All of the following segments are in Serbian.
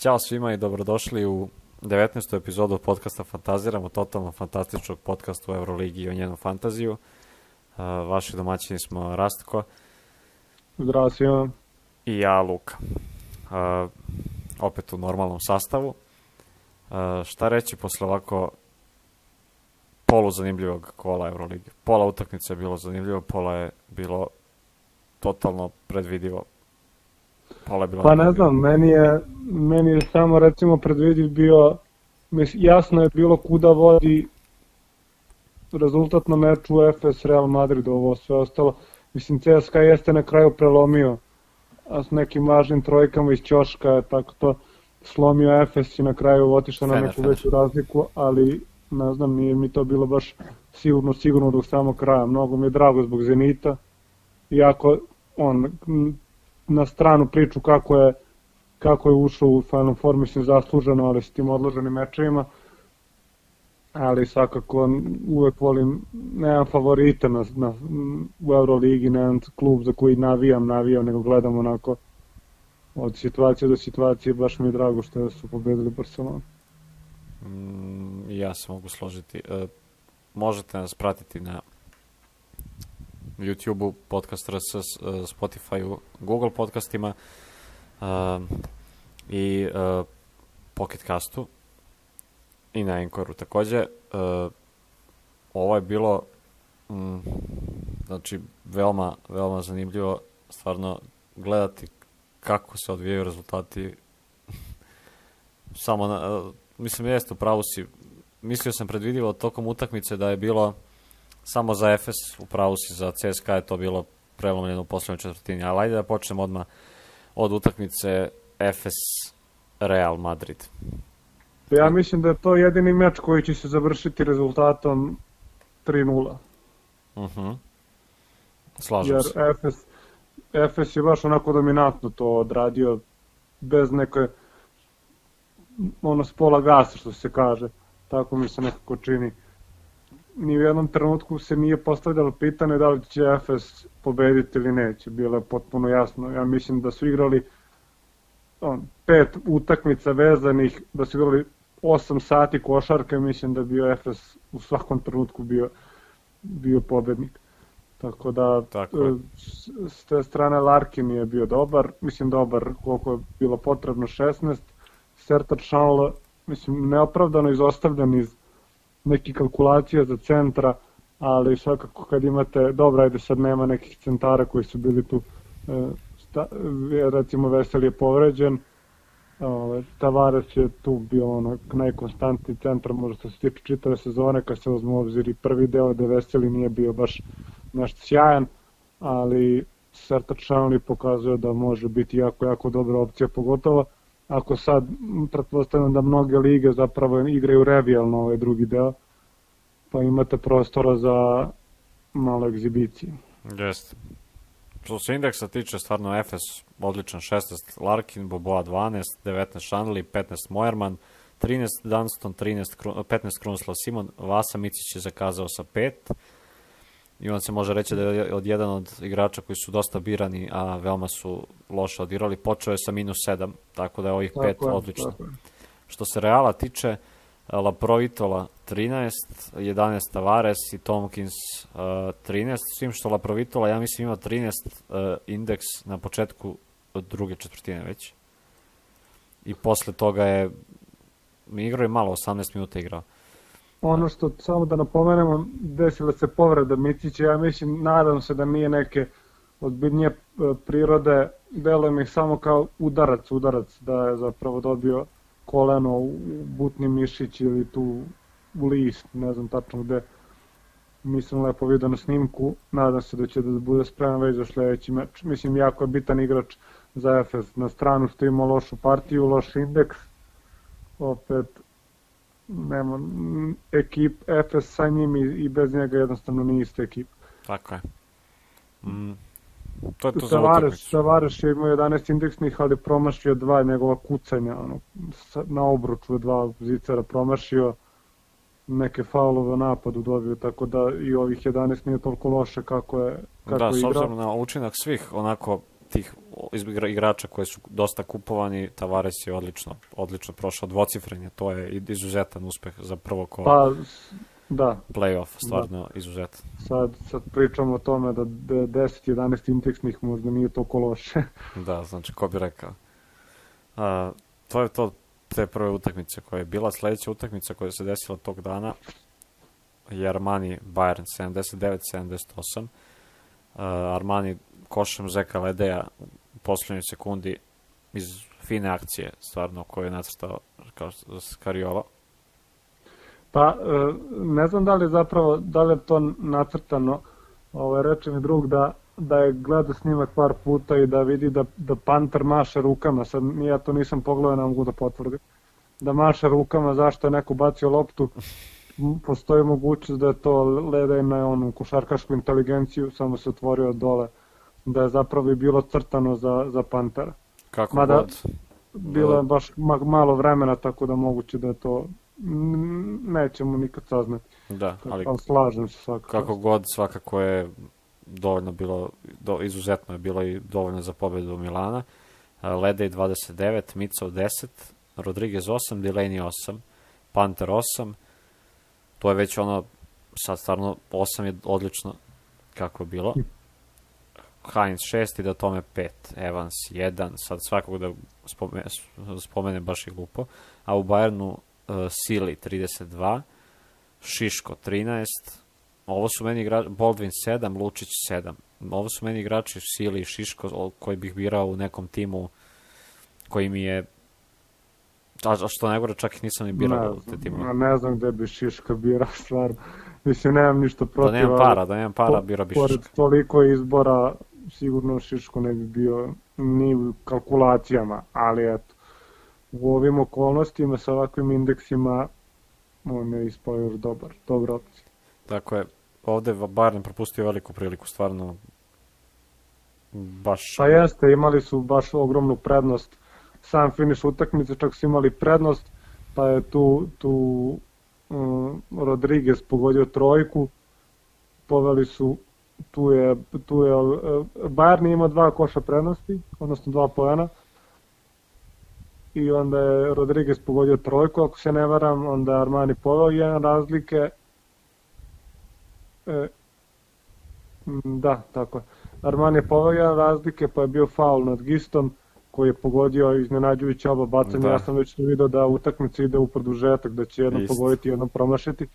Ćao svima i dobrodošli u 19. epizodu podcasta Fantaziramo, totalno fantastičnog podcasta u Euroligi i o njenom fantaziju. Uh, vaši domaćini smo Rastko Zdravo svima. i ja, Luka. Uh, opet u normalnom sastavu. Uh, šta reći posle ovako polu zanimljivog kola Euroligi. Pola utakmice je bilo zanimljivo, pola je bilo totalno predvidivo. Pola je bilo Pa ne znam, meni je, meni je samo recimo predvidiv bio, mis, jasno je bilo kuda vodi rezultat na meču FS Real Madrid, ovo sve ostalo. Mislim, CSKA jeste na kraju prelomio, a s nekim važnim trojkama iz Ćoška je tako to slomio FS i na kraju otišao na neku veću razliku, ali ne znam, nije mi to bilo baš sigurno, sigurno do samog kraja. Mnogo mi je drago zbog Zenita, iako on na stranu priču kako je kako je ušao u Final Four, mislim zasluženo, ali s tim odloženim mečevima. Ali svakako uvek volim, nemam favorita na, na, u Euroligi, nemam klub za koji navijam, navijam, nego gledam onako od situacije do situacije, baš mi je drago što su pobedili Barcelonu. Mm, ja se mogu složiti. E, možete nas pratiti na YouTube-u, Podcast RS, e, Spotify-u, Google podcastima e, i e, Pocket Castu i na Anchoru takođe. Ovo je bilo mm, znači veoma, veoma zanimljivo stvarno gledati kako se odvijaju rezultati samo na, mislim jeste u pravu si mislio sam predvidivo tokom utakmice da je bilo samo za Efes u pravu si za CSKA je to bilo prelomljeno u poslednjoj četvrtini ali ajde da počnemo odmah od utakmice Efes Real Madrid Ja mislim da je to jedini meč koji će se završiti rezultatom 3-0. uh -huh. slažem jer se Efes, Efes je baš onako dominantno to odradio bez neke ono s pola gasa što se kaže tako mi se nekako čini ni u jednom trenutku se nije postavljalo pitanje da li će Efes pobediti ili neće. Bilo je potpuno jasno. Ja mislim da su igrali on, pet utakmica vezanih da su igrali 8 sati košarke mislim da bi bio Efes u svakom trenutku bio bio pobednik. Tako da, Tako e, s te strane Larkin je bio dobar, mislim dobar koliko je bilo potrebno 16, Sertar Šanl, mislim neopravdano izostavljan iz nekih kalkulacija za centra, ali svakako kad imate, dobro, ajde sad nema nekih centara koji su bili tu, e, sta, e, recimo Vesel je povređen, Ove, Tavares je tu bio ono najkonstantniji centar možda se tiče čitave sezone kad se uzme u obzir i prvi deo da Veseli nije bio baš nešto sjajan, ali Sertač Šanli pokazuje da može biti jako, jako dobra opcija, pogotovo ako sad pretpostavljam da mnoge lige zapravo igraju revijalno ovaj drugi deo, pa imate prostora za malo egzibicije. Jeste. Što se indeksa tiče, stvarno Efes odličan 16, Larkin, Boboa 12, 19 Šanli, 15 Mojerman, 13 Dunston, 13, Kru- 15 Krunoslav Simon, Vasa Micić je zakazao sa 5 i on se može reći da je od jedan od igrača koji su dosta birani, a veoma su loše odigrali, počeo je sa minus 7, tako da je ovih 5 Tako je, odlično. tako. Što se Reala tiče, Laprovitola 13, 11 Tavares i Tomkins uh, 13, s tim što Laprovitola ja mislim ima 13 uh, indeks na početku od druge četvrtine već. I posle toga je igrao je malo, 18 minuta igrao. Ono što samo da napomenemo, desila se povreda Micića, ja mislim, nadam se da nije neke ozbiljnije e, prirode, deluje mi samo kao udarac, udarac, da je zapravo dobio koleno u butni mišić ili tu u list, ne znam tačno gde. Nisam lepo vidio na snimku, nadam se da će da bude spreman već za sledeći meč. Mislim, jako je bitan igrač za Efes. Na stranu što ima lošu partiju, loš indeks, opet nema ekip Efes sa njim i, i bez njega jednostavno nije ista ekipa. Tako je. Mm. To je to utakmicu. Tavares je imao 11 indeksnih, ali promašio dva njegova kucanja, ono, na obruču dva zicera promašio, neke faulove u napadu dobio, tako da i ovih 11 nije toliko loše kako je, kako Da, je s obzirom na učinak svih onako tih igrača koji su dosta kupovani, Tavares je odlično, odlično prošao dvocifrenje, to je izuzetan uspeh za prvo kolo. Pa, da. Playoff, stvarno da. izuzetan. Sad, sad pričamo o tome da 10-11 indeksnih možda nije to loše. da, znači, ko bi rekao. A, to je to te prve utakmice koja je bila. Sledeća utakmica koja se desila tog dana je Armani Bayern 79-78. Uh, Armani košem Zeka Ledeja u poslednjoj sekundi iz fine akcije, stvarno, koju je nacrtao kao Skariola. Pa, e, ne znam da li zapravo, da li je to nacrtano, ovaj, reče mi drug da, da je gledao snimak par puta i da vidi da, da Panter maše rukama, sad ja to nisam pogledao, ne mogu da potvrdim, da maše rukama zašto je neko bacio loptu, postoji mogućnost da je to ledaj na onu košarkašku inteligenciju, samo se otvorio dole, da je zapravo i bilo crtano za, za Pantera. Kako Mada, god. Bilo je baš malo vremena, tako da moguće da je to nećemo nikad saznati. Da, ali, ali slažem se svakako. Kako god, svakako je dovoljno bilo, do, izuzetno je bilo i dovoljno za pobedu Milana. Ledej 29, Micov 10, Rodriguez 8, Delaney 8, Panter 8, to je već ono, sad stvarno 8 je odlično kako je bilo. Heinz 6 i da tome 5, Evans 1, sad svakog da spomene, spomene baš i glupo, a u Bayernu uh, Sili 32, Šiško 13, ovo su meni igrači, Baldwin 7, Lučić 7. Ovo su meni igrači Sili i Šiško koji bih birao u nekom timu koji mi je A, a što najgore, čak i nisam ni birao te timove. Ne znam gde bi Šiška birao, stvarno. Mislim, nemam ništa protiv. Da nemam para, da nemam para, bira bi Šiška. Pored toliko izbora, sigurno Šiško ne bi bio ni u kalkulacijama, ali eto, u ovim okolnostima sa ovakvim indeksima on je ispao još dobar, dobra opcija. Tako je, ovde Bayern propustio veliku priliku, stvarno baš... Pa jeste, imali su baš ogromnu prednost sam finiš utakmice, čak su imali prednost, pa je tu, tu um, Rodriguez pogodio trojku, poveli su tu je, tu je uh, Bayern imao dva koša prednosti, odnosno dva pojena, i onda je Rodriguez pogodio trojku, ako se ne varam, onda je Armani poveo jedan razlike, e, da, tako je. Armani je poveo jedan razlike, pa je bio faul nad Gistom, koji je pogodio iznenađujući oba bacanja. Da. Ja sam već video da utakmica ide u produžetak, da će jedno Ist. pogoditi, jedno promašiti.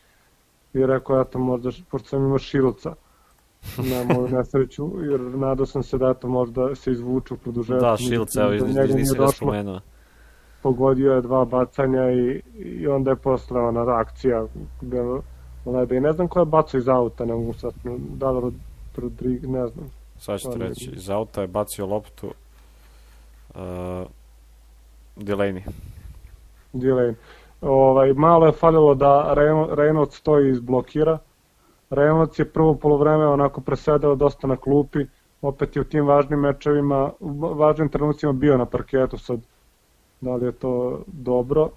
I rekao, eto, možda, pošto sam imao šilca na moju nesreću, jer nadao sam se da eto možda se izvuče u produžetak. Da, šilca, evo, iz, iz, nisi ga spomenuo. Pogodio je dva bacanja i, i onda je posle ona akcija gde Lebe. I ne znam ko je bacao iz auta, ne mogu sad, da li Rodrigo, ne znam. Sad ću ti reći, iz auta je bacio loptu uh, Delaney. Delaney. Ovaj, malo je falilo da Reynolds stoji iz Reynolds je prvo polovreme onako presedao dosta na klupi, opet je u tim važnim mečevima, važnim trenucima bio na parketu sad. Da li je to dobro,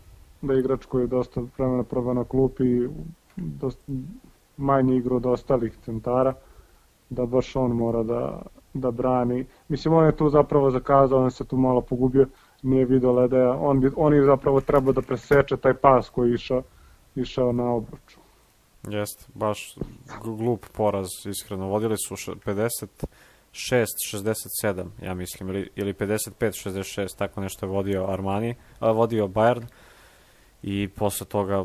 da igrač koji je dosta vremena probao na klupi, dosta, manje igru od ostalih centara, da baš on mora da, da brani. Mislim, on je tu zapravo zakazao, on se tu malo pogubio, nije video Ledeja, on, bi, on je zapravo trebao da preseče taj pas koji je išao, išao na obruču. Jeste, baš glup poraz, iskreno. Vodili su 56-67, ja mislim, ili, ili 55-66, tako nešto je vodio Armani, a, vodio Bayern i posle toga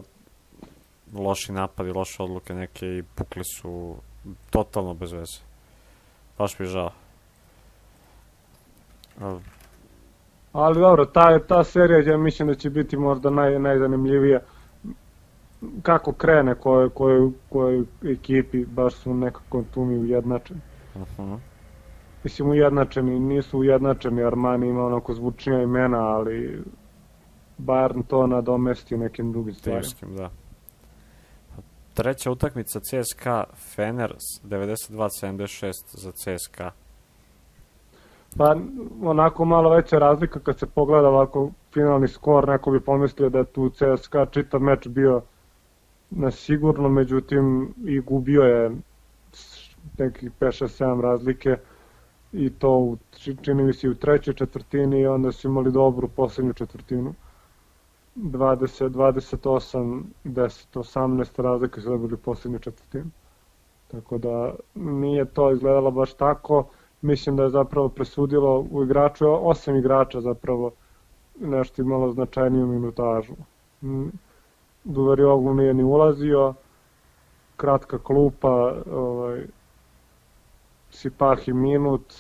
loši napadi, loše odluke neke i pukli su totalno bez veze. Baš mi žao. Ali dobro, ta, ta serija ja mislim da će biti možda naj, najzanimljivija kako krene koje, koje, koje ekipi baš su nekako tu mi ujednačeni. Uh -huh. Mislim ujednačeni, nisu ujednačeni, Armani ima onako zvučnija imena, ali Bayern to nadomesti nekim drugim stvarima. Timskim, da. Treća utakmica CSKA Fener 92-76 za CSKA. Pa onako malo veća razlika kad se pogleda ovako finalni skor, neko bi pomislio da je tu CSKA čitav meč bio na sigurno, međutim i gubio je nekih 5-6-7 razlike i to u, čini mi se u trećoj četvrtini i onda su imali dobru poslednju četvrtinu. 20, 28, 10, 18 razlike su dobili poslednju četvrtinu. Tako da nije to izgledalo baš tako. Mislim da je zapravo presudilo u igraču, osam igrača zapravo nešto imalo značajniju minutažu. Oglu nije ni ulazio, kratka klupa, ovaj, Sipahi minut,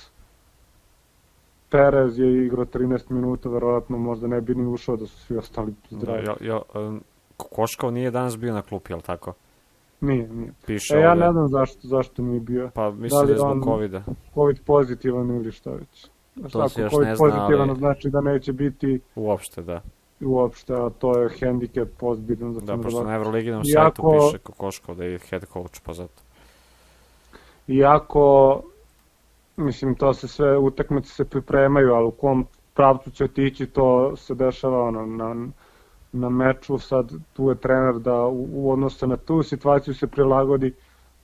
Perez je igrao 13 minuta, verovatno možda ne bi ni ušao da su svi ostali zdravi. Da, ja, ja, Koškov nije danas bio na klupi, je li tako? Nije, nije. Piše e, ja ne znam zašto, zašto nije bio. Pa mislim da, da je zbog COVID-a. COVID pozitivan ili šta već. To se još ne zna, pozitivan ali... znači da neće biti... Uopšte, da. Uopšte, a to je hendikep pozbitan. Da, pošto na Euroliginom Iako... sajtu piše Kokoškov da je head coach, pa zato. Iako, mislim, to se sve, utakmice se pripremaju, ali u kom pravcu će otići, to se dešava ono, na, na meču, sad tu je trener da u, u odnosu na tu situaciju se prilagodi,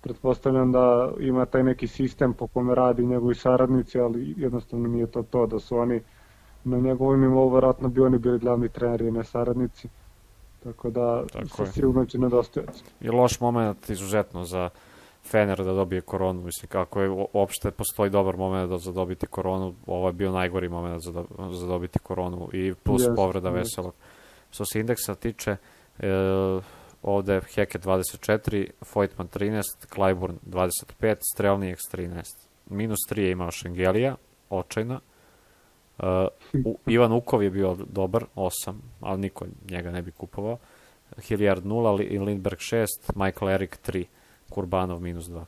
pretpostavljam da ima taj neki sistem po kome radi njegovi saradnici, ali jednostavno nije to to, da su oni na njegovim nivou verovatno bi oni bili glavni treneri, ne saradnici. Tako da Tako se sigurno će nedostajati. I loš moment izuzetno za Fener da dobije koronu, mislim kako je uopšte postoji dobar moment da za dobiti koronu, ovo je bio najgori moment za, do, za dobiti koronu i plus yes, povreda yes. veselog. Što se indeksa tiče, e, ovde je Heke 24, Foytman 13, Clyburn 25, Strelnijeks 13. Minus 3 je imao Šengelija, očajna. Uh, Ivan Ukov je bio dobar, 8, ali niko njega ne bi kupovao. Hilliard 0 i Lindberg 6, Michael Eric 3, Kurbanov minus 2.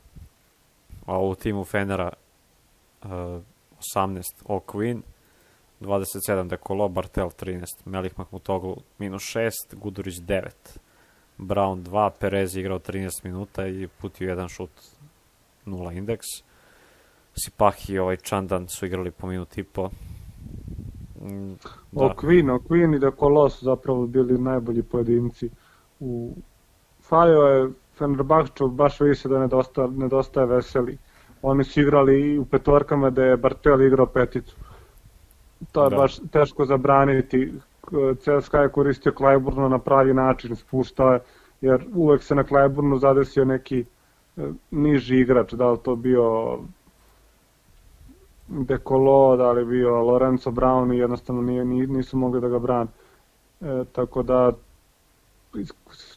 A u timu Fenera uh, 18, O'Quinn, 27 Dekolo, Bartel 13, Melih Mahmutoglu minus 6, Gudurić 9, Brown 2, Perez igrao 13 minuta i putio jedan šut 0 indeks. Sipahi i ovaj Chandan su igrali po minut i po. Mm, da. Okvin, Okvin i Dekolo su zapravo bili najbolji pojedinci. U Fajo je Fenerbahčev baš vidi se da nedostaje, nedostaje veseli. Oni su igrali i u petorkama da je Bartel igrao peticu. To je da. baš teško zabraniti. CSKA je koristio Klajburno na pravi način, spuštao je, jer uvek se na Klajburnu zadesio neki e, niži igrač, da li to bio Dekolo, da li bio Lorenzo Brown i jednostavno nije, nisu mogli da ga brane. E, tako da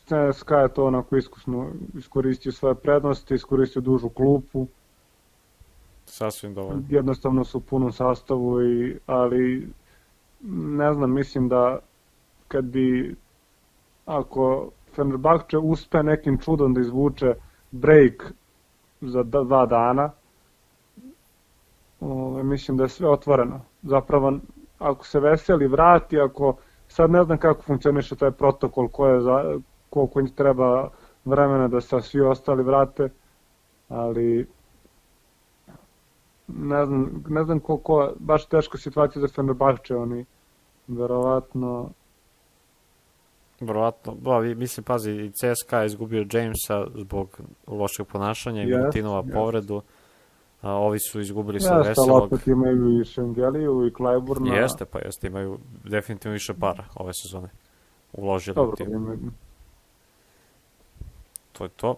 CSKA je to onako iskusno iskoristio svoje prednosti, iskoristio dužu klupu. Sasvim dovoljno. Jednostavno su u punom sastavu, i, ali ne znam, mislim da kad bi ako Fenerbahče uspe nekim čudom da izvuče break za dva dana, ove, mislim da je sve otvoreno. Zapravo, ako se veseli vrati, ako sad ne znam kako funkcioniše taj protokol, ko je za, koliko im treba vremena da se svi ostali vrate, ali ne znam, ne znam koliko, baš teška situacija za Fenerbahče, oni verovatno Verovatno, da, mislim, pazi, i CSKA je izgubio Jamesa zbog lošeg ponašanja i yes, Martinova yes. povredu. A, ovi su izgubili sa Veselog. Jeste, opet imaju i Šengeliju i Klajburna. Jeste, pa jeste, imaju definitivno više para ove sezone. Uložili Dobro, tim. Imaju to je to.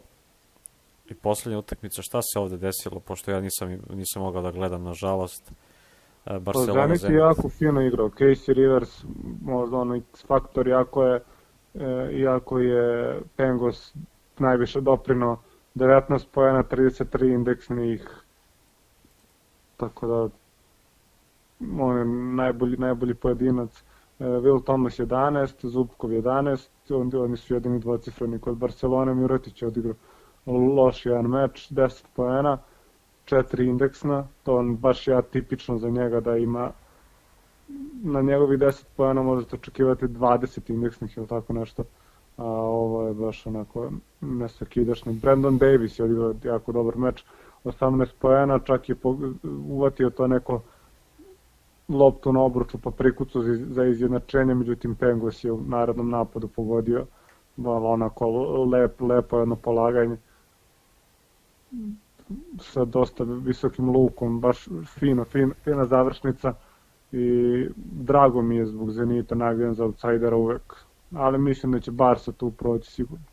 I poslednja utakmica, šta se ovde desilo, pošto ja nisam, nisam mogao da gledam, nažalost. E, Barcelona Zenit je jako fino igrao. Casey Rivers, možda ono faktor, jako je, e, iako je Pengos najviše doprino 19 pojena, 33 indeksnih, tako da on je najbolji, najbolji pojedinac. E, Will Thomas 11, Zubkov 11, oni, oni su jedini dvocifreni kod Barcelona, Miretić je odigrao loš jedan meč, 10 poena, 4 indeksna, to on baš je atipično za njega da ima na njegovih 10 poena možete očekivati 20 indeksnih ili tako nešto, a ovo je baš onako nesakidašno. Brandon Davis je odigrao jako dobar meč, 18 poena, čak je uvatio to neko loptu na obruču pa prikucu za izjednačenje, međutim Pengos je u narednom napadu pogodio onako lep, lepo jedno polaganje. sa dosta visokim lukom, baš fino, fin, fina završnica i drago mi je zbog Zenita, navijam za outsidera uvek, ali mislim da će Barca tu proći sigurno.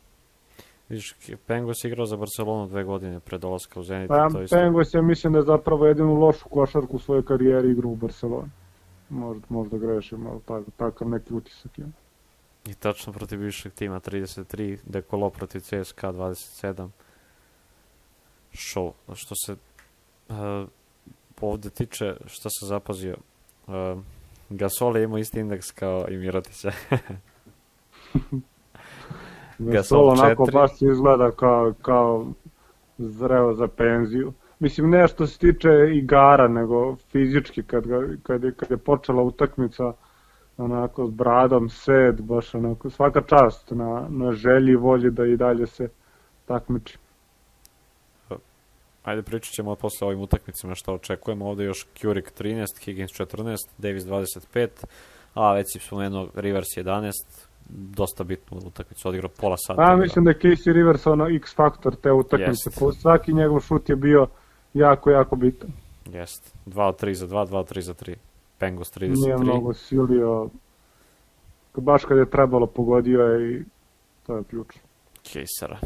Viš, Pengos je igrao za Barcelonu dve godine pre dolaska u Zenit. Pa to isto... Pengos je mislim da je zapravo jedinu lošu košarku u svojoj karijeri igrao u Barceloni. Možda, možda grešim, ali tak, takav neki utisak je. I tačno protiv bivšeg tima 33, Dekolo protiv CSKA 27. Show. Što se uh, ovde tiče, šta se zapazio, uh, Gasol je imao isti indeks kao i Mirotića. Gasol onako baš izgleda kao, kao zreo za penziju. Mislim, ne što se tiče igara, nego fizički, kad, ga, kad, je, kad je počela utakmica, onako s bradom, sed, baš onako, svaka čast na, na želji i volji da i dalje se takmiči. Ajde pričat ćemo posle ovim utakmicama šta očekujemo. Ovde još Kjurik 13, Higgins 14, Davis 25, a već si spomenuo Rivers 11, dosta bitnu utakmicu, odigrao pola sata. A, mislim da je Casey Rivers ono X faktor te utakmice. Yes. Svaki njegov šut je bio jako, jako bitan. Jeste. 2 od 3 za 2, 2 od 3 za 3. Pengos 33. Nije mnogo silio. Baš kad je trebalo pogodio je i to je ključ. Kejsera.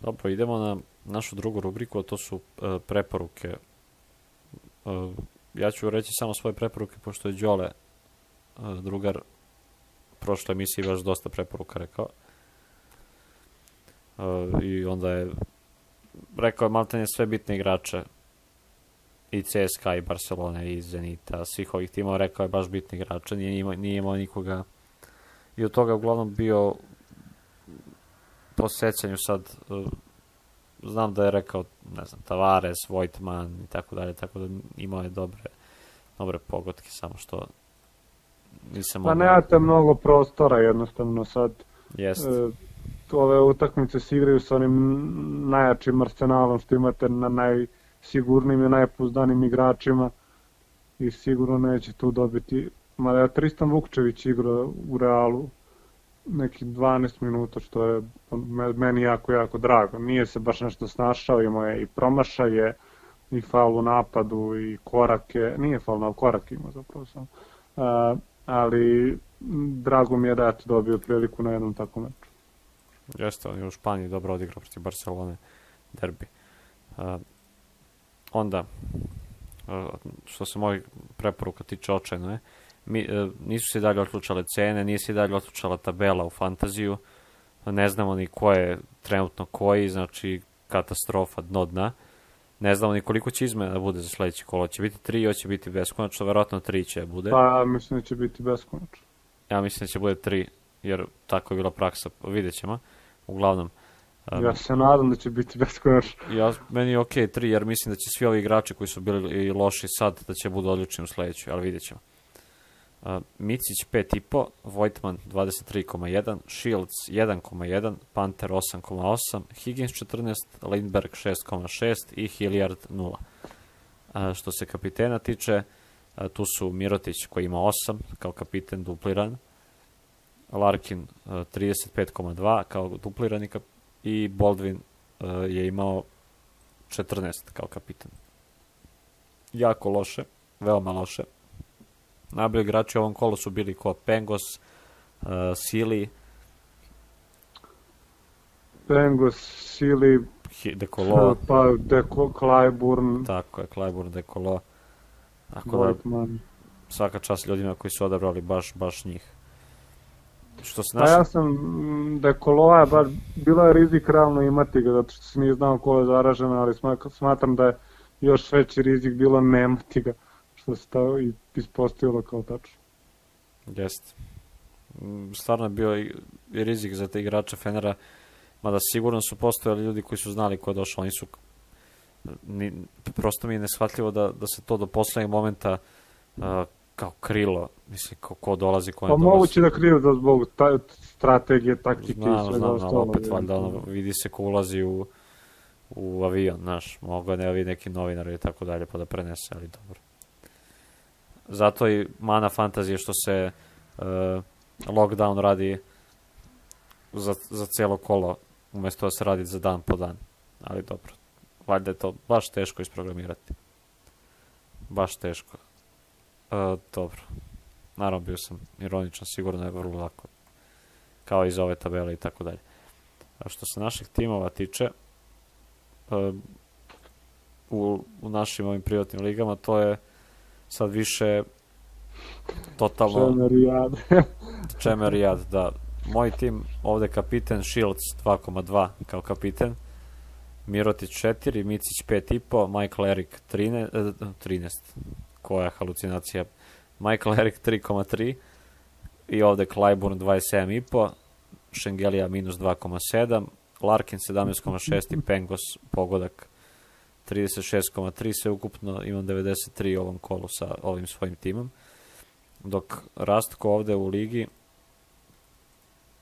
Dobro, idemo na našu drugu rubriku, a to su uh, preporuke. Uh, ja ću reći samo svoje preporuke, pošto je Đole, uh, drugar, prošle emisije baš dosta preporuka rekao. Uh, I onda je rekao je maltene sve bitne igrače i CSKA i Barcelona i Zenita, svih ovih timova, rekao je baš bitni igrača, nije imao, nije imao nikoga i od toga uglavnom bio po sećanju sad znam da je rekao, ne znam, Tavares, Vojtman i tako dalje, tako da imao je dobre, dobre pogodke, samo što nisam... Pa nemate mnogo prostora jednostavno sad. Jest. E, ove utakmice se igraju sa onim najjačim arsenalom što imate na najsigurnijim i najpuzdanim igračima i sigurno neće tu dobiti. Mada je Tristan Vukčević igrao u Realu neki 12 minuta, što je meni jako, jako drago. Nije se baš nešto snašao, imao je i promašaje, i faul u napadu, i korake, nije faul na korake imao zapravo sam. Uh, ali drago mi je da je dobio priliku na jednom takvom meču. Jeste, on je u Španiji dobro odigrao protiv Barcelone derbi. Uh, onda, uh, što se mojih preporuka tiče očajno je, mi, uh, nisu se dalje otlučale cene, nije se dalje otlučala tabela u fantaziju, ne znamo ni ko je trenutno koji, znači katastrofa dno dna. Ne znamo ni koliko će izmena da bude za sledeće kolo. Će biti tri, hoće biti beskonačno, verovatno tri će bude. Pa, mislim da će biti beskonačno. Ja mislim da će bude tri, jer tako je bila praksa, vidjet ćemo. Uglavnom, Um, ja se nadam da će biti beskonačno. Ja, meni je okej okay, 3, jer mislim da će svi ovi igrači koji su bili i loši sad, da će budu odlični u sledećoj, ali vidjet ćemo. Micić 5,5, Vojtman 23,1, Shields 1,1, Panther 8,8, Higgins 14, Lindberg 6,6 i Hilliard 0. Uh, što se kapitena tiče, uh, tu su Mirotić koji ima 8 kao kapiten dupliran, Larkin uh, 35,2 kao duplirani kap i Baldwin je imao 14 kao kapitan. Jako loše, veoma loše. Najbolji igrači u ovom kolu su bili ko Pengos, uh, Sili, Pengos, Sili, Dekolo, pa Deko, Clyburn. Tako je, Clyburn, Dekolo. Tako da, svaka čast ljudima koji su odabrali baš, baš njih. Što se naša... Pa ja sam, mm, da je Koloa, bar bilo je rizik realno imati ga, zato što se nije znao ko je zaražen, ali smatram da je još veći rizik bilo nemati ga, to i ispostavilo kao tačno. Jeste. Mm, stvarno je bio i rizik za te igrače Fenera, mada sigurno su postojali ljudi koji su znali ko je došao, oni su ni, prosto mi je neshvatljivo da, da se to do poslednjeg momenta uh, kao krilo, mislim, ko, ko dolazi, ko ne pa dolazi. Pa moguće da krilo da zbog ta, strategije, taktike znam, i svega znam, ostalo. opet, valjda, ono, vidi se ko ulazi u, u avion, znaš, mogu ne ovi neki novinar i tako dalje, pa da prenese, ali dobro. Zato i mana fantazije što se uh, lockdown radi za, za celo kolo, umesto da se radi za dan po dan. Ali dobro, valjda je to baš teško isprogramirati. Baš teško. E, dobro. Naravno bio sam ironičan, sigurno je vrlo lako. Kao iz ove tabele i tako dalje. A što se naših timova tiče, e, u, u našim ovim privatnim ligama, to je sad više totalno... Čemerijad. Čemerijad, da. Moj tim, ovde kapiten Shields 2,2 kao kapiten, Mirotić 4, Micić 5,5, Michael Erik 13, 13, koja halucinacija, Michael Erik 3,3 i ovde Clyburn 27,5, Šengelija minus 2,7, Larkin 17,6 i Pengos pogodak 36,3, sve ukupno imam 93 u ovom kolu sa ovim svojim timom. Dok Rastko ovde u ligi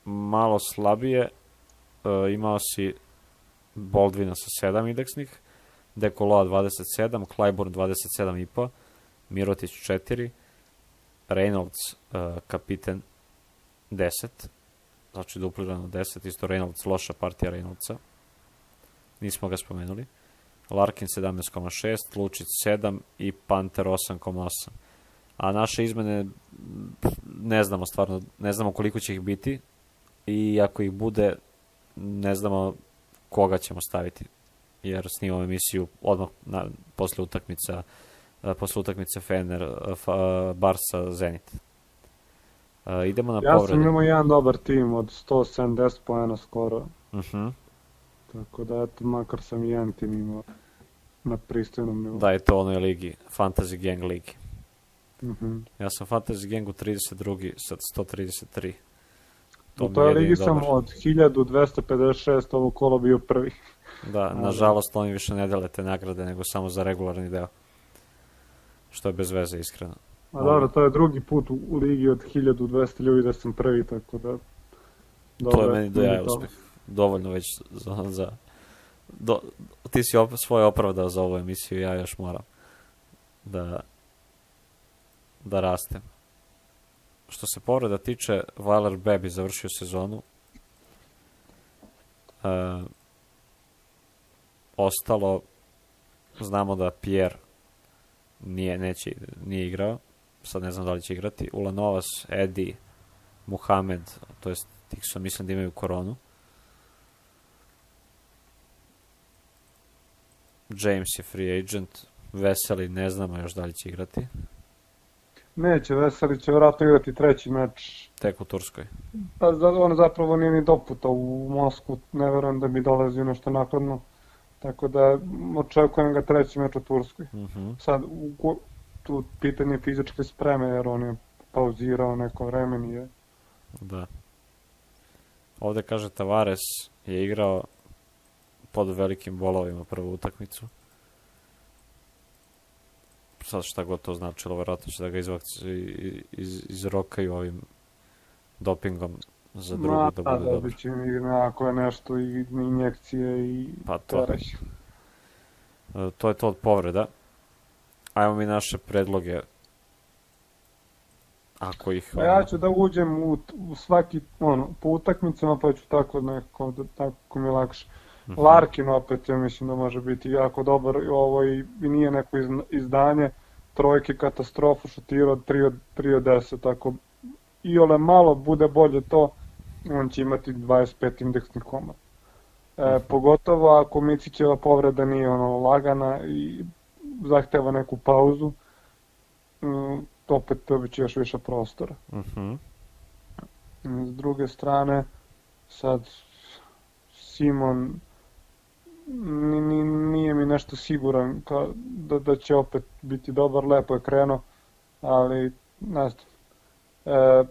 malo slabije, e, imao si Boldvina sa 7 indeksnih, Dekoloa 27, Clyburn 27,5, Mirotić 4, Reynolds uh, kapiten 10, znači duplirano 10, isto Reynolds, loša partija Reynoldsa, nismo ga spomenuli. Larkin 17,6, Lučić 7 i Panter 8,8. A naše izmene ne znamo stvarno, ne znamo koliko će ih biti i ako ih bude ne znamo koga ćemo staviti jer snimamo emisiju odmah na, posle utakmica posle utakmice Fener, Barsa, Zenit. idemo na ja povrede. Ja sam imao jedan dobar tim od 170 pojena skoro. Uh mhm. -huh. Tako da, eto, makar sam i jedan tim imao na pristojnom nivou. Da, je to onoj ligi, Fantasy Gang ligi. Uh mhm. -huh. Ja sam Fantasy Gangu 32. sa 133. To U toj ligi sam od 1256 ovo kolo bio prvi. Da, nažalost oni više ne dele te nagrade nego samo za regularni deo. Što je bez veze, iskreno. A dobro, to je drugi put u, u ligi od 1200 ljudi da sam prvi, tako da... Dobro, to je meni do jaja uspeh. Dovoljno već za... za do, ti si op, svoje opravdao za ovu emisiju, ja još moram da da rastem. Što se povreda tiče, Valer Bebi završio sezonu. E, ostalo, znamo da Pierre nije, neće, nije igrao, sad ne znam da li će igrati, Ulanovas, Edi, Muhamed, to jest tih su mislim da imaju koronu. James je free agent, Veseli ne znamo još da li će igrati. Neće, Veseli će vjerojatno igrati treći meč. Tek u Turskoj. Pa on zapravo nije ni doputa u Moskvu, ne verujem da bi dolazio nešto nakladno. Tako da očekujem ga treći meč u Turskoj. Uh mhm. -huh. Sad, u, tu pitanje fizičke spreme, jer on je pauzirao neko vreme, nije. Da. Ovde kaže Tavares je igrao pod velikim bolovima prvu utakmicu. Sad šta god to značilo, verovatno će da ga izvakci, iz, izrokaju ovim dopingom za drugu Ma, da bude da, dobro. će mi ako je nešto i injekcije i pa to. E, to je to od povreda. Ajmo mi naše predloge ako ih... Pa ja ću da uđem u, u svaki, ono, po utakmicama, pa ću tako neko, da, tako mi lakše. Mhm. Larkin opet, ja mislim da može biti jako dobar, ovo i, i nije neko iz, izdanje, trojke katastrofu, šutirao od 3 od, 3 od 10, tako i ole malo bude bolje to, on će imati 25 indeksnih komada. E, pogotovo ako Micićeva povreda nije ono lagana i zahteva neku pauzu, mm, opet dobit će još više prostora. Uh -huh. S druge strane, sad Simon nije mi nešto siguran ka, da, da će opet biti dobar, lepo je krenuo, ali ne znam. E,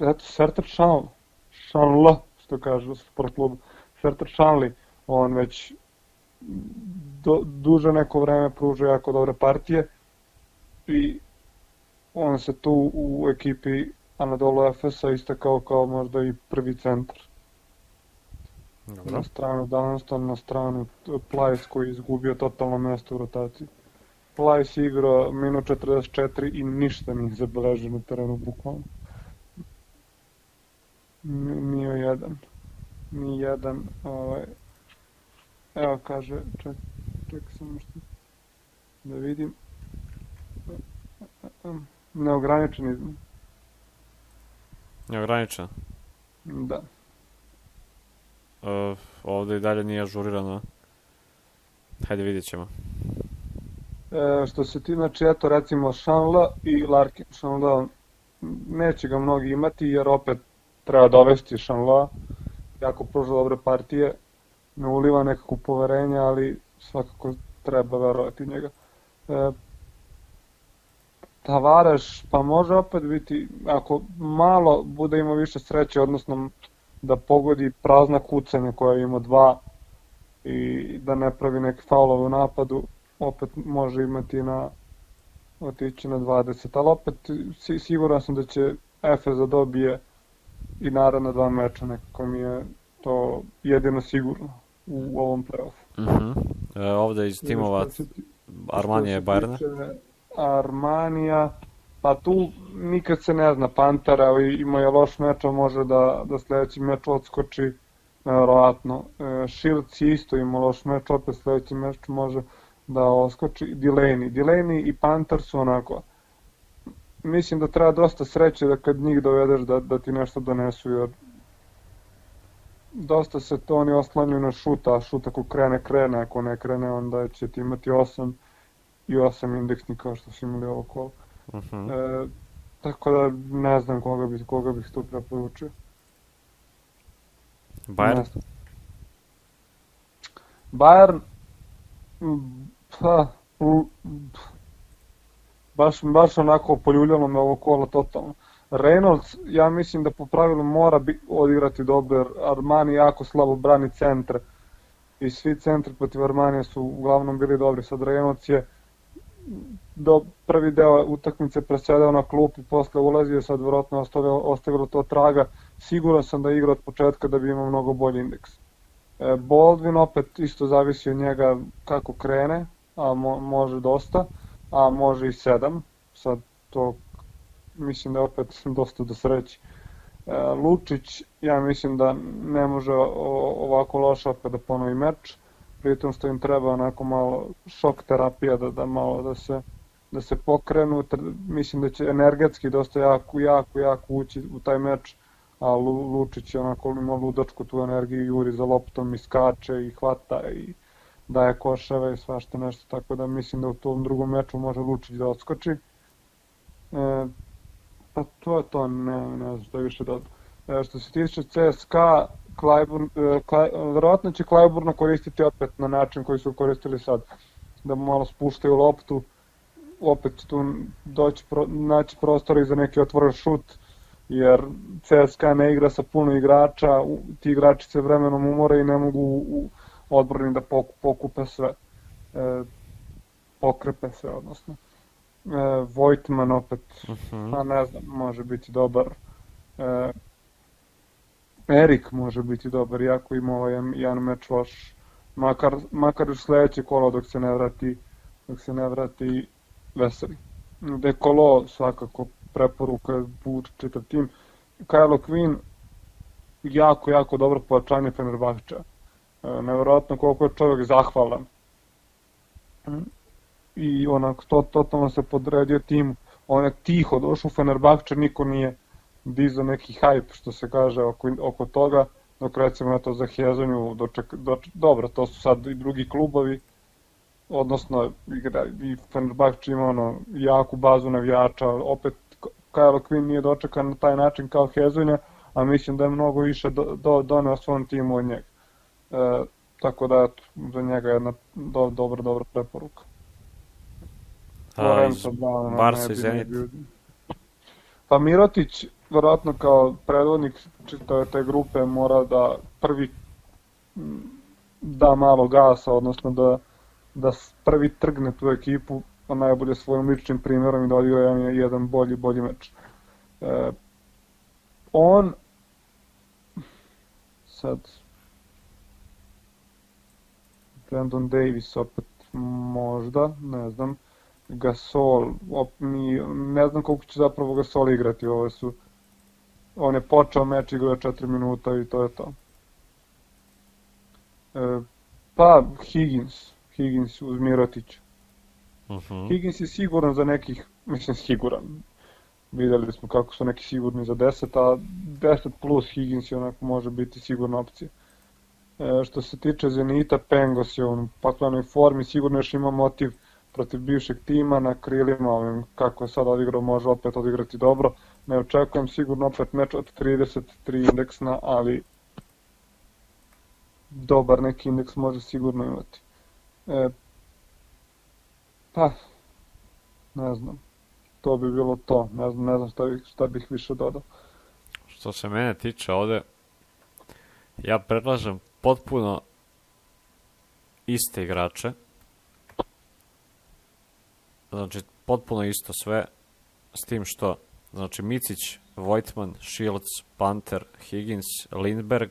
eto, Sertar Šanl, Šanl, što kaže u sport klubu, Sertar Šanli, on već do, duže neko vreme pruža jako dobre partije i on se tu u ekipi Anadolu Efesa istakao kao možda i prvi centar. Dobro. Na stranu Dunston, na stranu Plajs koji je izgubio totalno mesto u rotaciji. Plajs igrao minut 44 i ništa nije zabeležio na terenu bukvalno. Nije jedan. Ni jedan ovaj, Evo kaže, ček, ček samo što da vidim. Neograničen iznos. Neograničen? Da. Uh, ovde i dalje nije ažurirano. Hajde vidjet ćemo. E, što se ti, znači, eto, recimo Shanla i Larkin. Shanla neće ga mnogi imati, jer opet treba dovesti Shanla, jako pruža dobre partije, ne uliva nekako poverenja, ali svakako treba verovati njega. E, Tavaraš, pa može opet biti, ako malo bude imao više sreće, odnosno da pogodi prazna kucanja koja ima dva i da ne pravi neke faulove u napadu, opet može imati na otići na 20, ali opet siguran sam da će Efes da dobije i naravno dva meča, nekako mi je to jedino sigurno u ovom playoffu. Uh mhm. -huh. e, ovde iz timova Armanija je Bayern. Armanija, pa tu nikad se ne zna, Pantera ima je loš meč, može da, da sledeći meč odskoči, nevjerovatno. E, Shields isto ima loš meč, opet sledeći meč može da oskoči. Delaney. Delaney i Panter su onako, mislim da treba dosta sreće da kad njih dovedeš da, da ti nešto donesu, jer dosta se to oni oslanjuju na šuta, a šut ako krene, krene, ako ne krene, onda će ti imati 8 i 8 indeksni kao što su imali ovo kolo. Uh mhm. -huh. e, tako da ne znam koga bih, koga bih tu preporučio. Bayern? Bayern, pa, u, baš, baš onako poljuljalo me ovo kola totalno. Reynolds, ja mislim da po pravilu mora bi, odigrati dobro, jer Armani jako slabo brani centre i svi centri protiv Armanija su uglavnom bili dobri. Sad Reynolds je do prvi deo utakmice presedao na klup i posle ulazio, sad vjerojatno ostavilo, ostavilo to traga. Siguran sam da igra od početka da bi imao mnogo bolji indeks. E, Baldwin opet isto zavisi od njega kako krene, a mo, može dosta, a može i sedam. Sad to mislim da je opet dosta do sreći. E, Lučić, ja mislim da ne može ovako loše opet da ponovi meč, pritom što im treba onako malo šok terapija da, da malo da se da se pokrenu, mislim da će energetski dosta jako, jako, jako ući u taj meč, a Lučić je onako ima ludačku tu energiju, juri za loptom i skače i hvata i daje koševe i svašta nešto, tako da mislim da u tom drugom meču može Lučić da odskoči. E, pa to je to, ne, ne znam što je više dobro. E, što se tiče CSKA, Clyburn, e, Klaj, verovatno će Clyburna koristiti opet na način koji su koristili sad, da mu malo spuštaju loptu, opet tu doći pro, naći prostora i za neki otvoren šut, jer CSKA ne igra sa puno igrača, ti igrači se vremenom umore i ne mogu u odbrani da pokupe sve, e, pokrepe sve, odnosno. E, Vojtman opet, uh mhm. -huh. pa ne znam, može biti dobar. E, Erik može biti dobar, iako ima ovaj jedan meč loš. Makar, makar u sledeće kolo dok se ne vrati, dok se ne vrati Veseli. Dekolo svakako preporuka bud čitav tim. Kyle Quinn jako, jako dobro pojačanje Fenerbahča. E, nevjerojatno koliko je čovjek zahvalan. I onak, to, totalno se podredio tim. On je tiho došao u Fenerbahče, niko nije dizao neki hype, što se kaže, oko, oko toga, dok recimo na to za Hezonju, doček, doček, dobro, to su sad i drugi klubovi, odnosno igra, i Fenerbahče ima ono, jaku bazu navijača, opet Kyle Quinn nije dočekan na taj način kao Hezonja, a mislim da je mnogo više do, do, doneo svom timu od njega. E, tako da, eto, za njega jedna do, dobra, dobra preporuka. A, iz Barsa i Zenit. Pa Mirotić, verovatno kao predvodnik čitave te grupe mora da prvi da malo gasa, odnosno da, da prvi trgne tu ekipu, a najbolje svojim ličnim primjerom i da odigra jedan, jedan bolji, bolji meč. E, on sad Brandon Davis opet možda, ne znam, Gasol, op, ni, ne znam koliko će zapravo Gasol igrati, ove su on je počeo meč, igrao 4 minuta i to je to. E, Pa, Higgins. Higgins uz Mirotića. Uh -huh. Higgins je siguran za nekih, mislim siguran. Videli smo kako su neki sigurni za 10, a 10 plus Higgins je onako može biti sigurna opcija. E, što se tiče Zenita, Pengos je u paklenoj formi, sigurno još ima motiv protiv bivšeg tima na krilima, ovim kako je sad odigrao, može opet odigrati dobro. Ne očekujem sigurno opet meč od 33 indeksna, ali dobar neki indeks može sigurno imati. E, pa, ne znam. To bi bilo to. Ne znam, ne znam šta, bih, šta bih više dodao. Što se mene tiče ovde, ja predlažem potpuno iste igrače. Znači, potpuno isto sve, s tim što, znači, Micić, Vojtman, Shields, Panter, Higgins, Lindberg,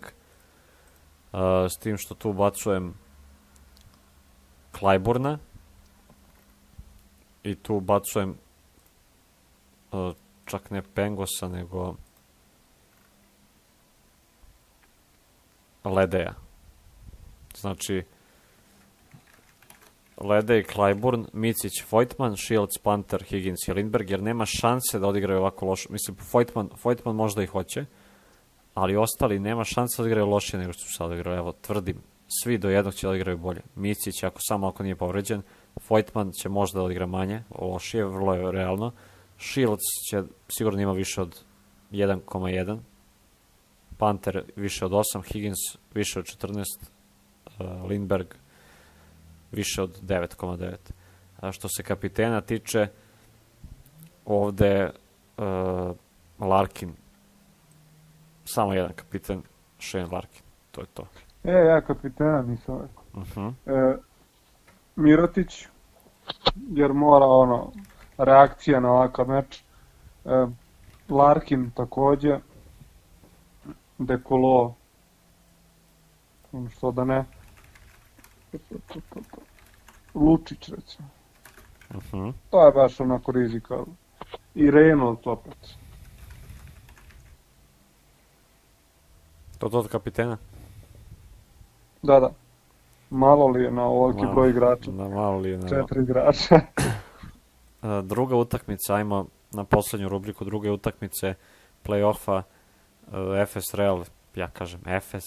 uh, s tim što tu bacujem Klajburna i tu bacujem uh, čak ne Pengosa, nego Ledeja. Znači, Ledej, Clyburn, Micić, Vojtman, Shields, Panter, Higgins i Lindberg, jer nema šanse da odigraju ovako loše. Mislim, Vojtman, Vojtman možda i hoće, ali ostali nema šanse da odigraju lošije nego što su sad odigrali. Evo, tvrdim, svi do jednog će da odigraju bolje. Micić, ako samo ako nije povređen, Vojtman će možda da odigra manje, lošije, vrlo je realno. Shields će sigurno ima više od 1,1, Panter više od 8, Higgins više od 14, uh, Lindberg više od 9,9. A što se kapitena tiče, ovde uh, Larkin, samo jedan kapiten, Shane Larkin, to je to. E, ja kapitena nisam rekao. Uh -huh. E, Mirotić, jer mora ono, reakcija na ovakav meč. E, Larkin takođe, Dekolo, što da ne, Lučić recimo. Uh -huh. To je baš onako rizika. I Reynolds opet. To to od kapitena? Da, da. Malo li je na ovoliki Malo. broj igrača? Da, malo li je na... Četiri igrača. A, druga utakmica, ajmo na poslednju rubriku druge utakmice play-offa Efes Real, ja kažem Efes,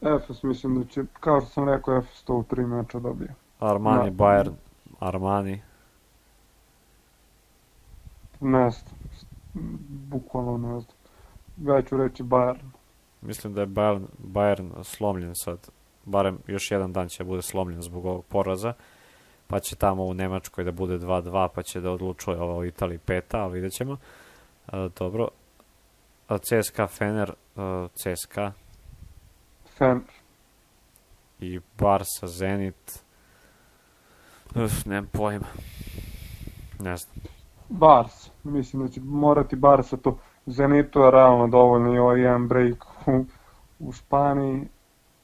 Efes mislim da će, kao što sam rekao, Efes to u tri meča dobije. Armani, Da. Bayern, Armani, Ne znam. Bukvalno ne znam. Ja ću reći Bayern. mislim da je Bayern, Bayern slomljen sad, barem još jedan dan će bude slomljen zbog ovog poraza, pa će tamo u Nemačkoj da bude 2-2, pa će da odlučuje ovo u Italiji peta, ali vidjet ćemo. A, dobro, A, CSKA Fener, a, CSKA Fener. i Barsa Zenit, Uf, nemam pojma. Ne znam. Bars. Mislim da će morati Barsa to. Zenitu je realno dovoljno i ovaj jedan break u, u Španiji.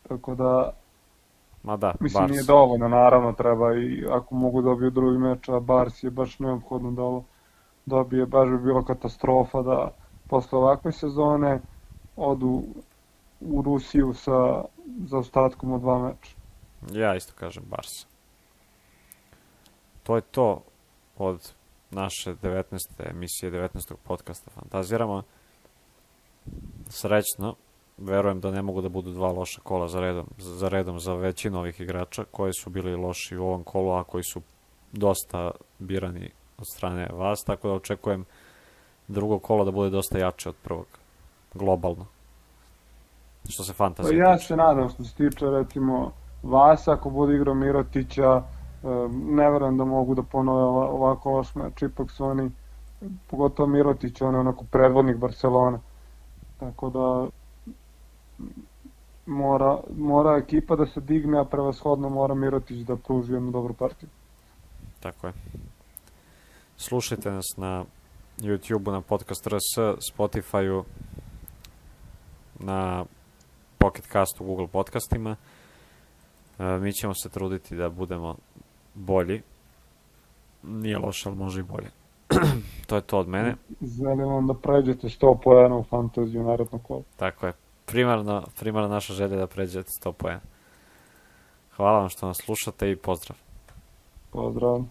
Tako da, Ma da, mislim Barsa. nije dovoljno, naravno treba i ako mogu dobiju drugi meč, a Bars je baš neophodno da ovo dobije, baš bi bilo katastrofa da posle ovakve sezone odu u Rusiju sa zaostatkom od dva meča. Ja isto kažem Barsa. To je to od naše 19. emisije 19. podcasta Fantaziramo. Srećno, verujem da ne mogu da budu dva loša kola za redom, za redom za većinu ovih igrača koji su bili loši u ovom kolu, a koji su dosta birani od strane vas, tako da očekujem drugo kolo da bude dosta jače od prvog, globalno. Što se Pa fantazije ja tiče. se nadam što se tiče recimo Vasa, ako bude igrao Mirotića, ne verujem da mogu da ponove ova- ovako loš meč, ipak su oni, pogotovo Mirotić, on je onako predvodnik Barcelone. Tako da mora, mora ekipa da se digne, a prevashodno mora Mirotić da pruži jednu dobru partiju. Tako je. Slušajte nas na YouTube-u, na Podcast RS, Spotify-u, na Pocket Castu, Google podcastima. E, mi ćemo se truditi da budemo bolji. Nije loše, ali može i bolje. to je to od mene. Želim vam da pređete 100 pojena u fantaziju naredno kolo. Tako je. Primarno, primarno naša želja je da pređete 100 poena. Hvala vam što nas slušate i pozdrav. Pozdrav.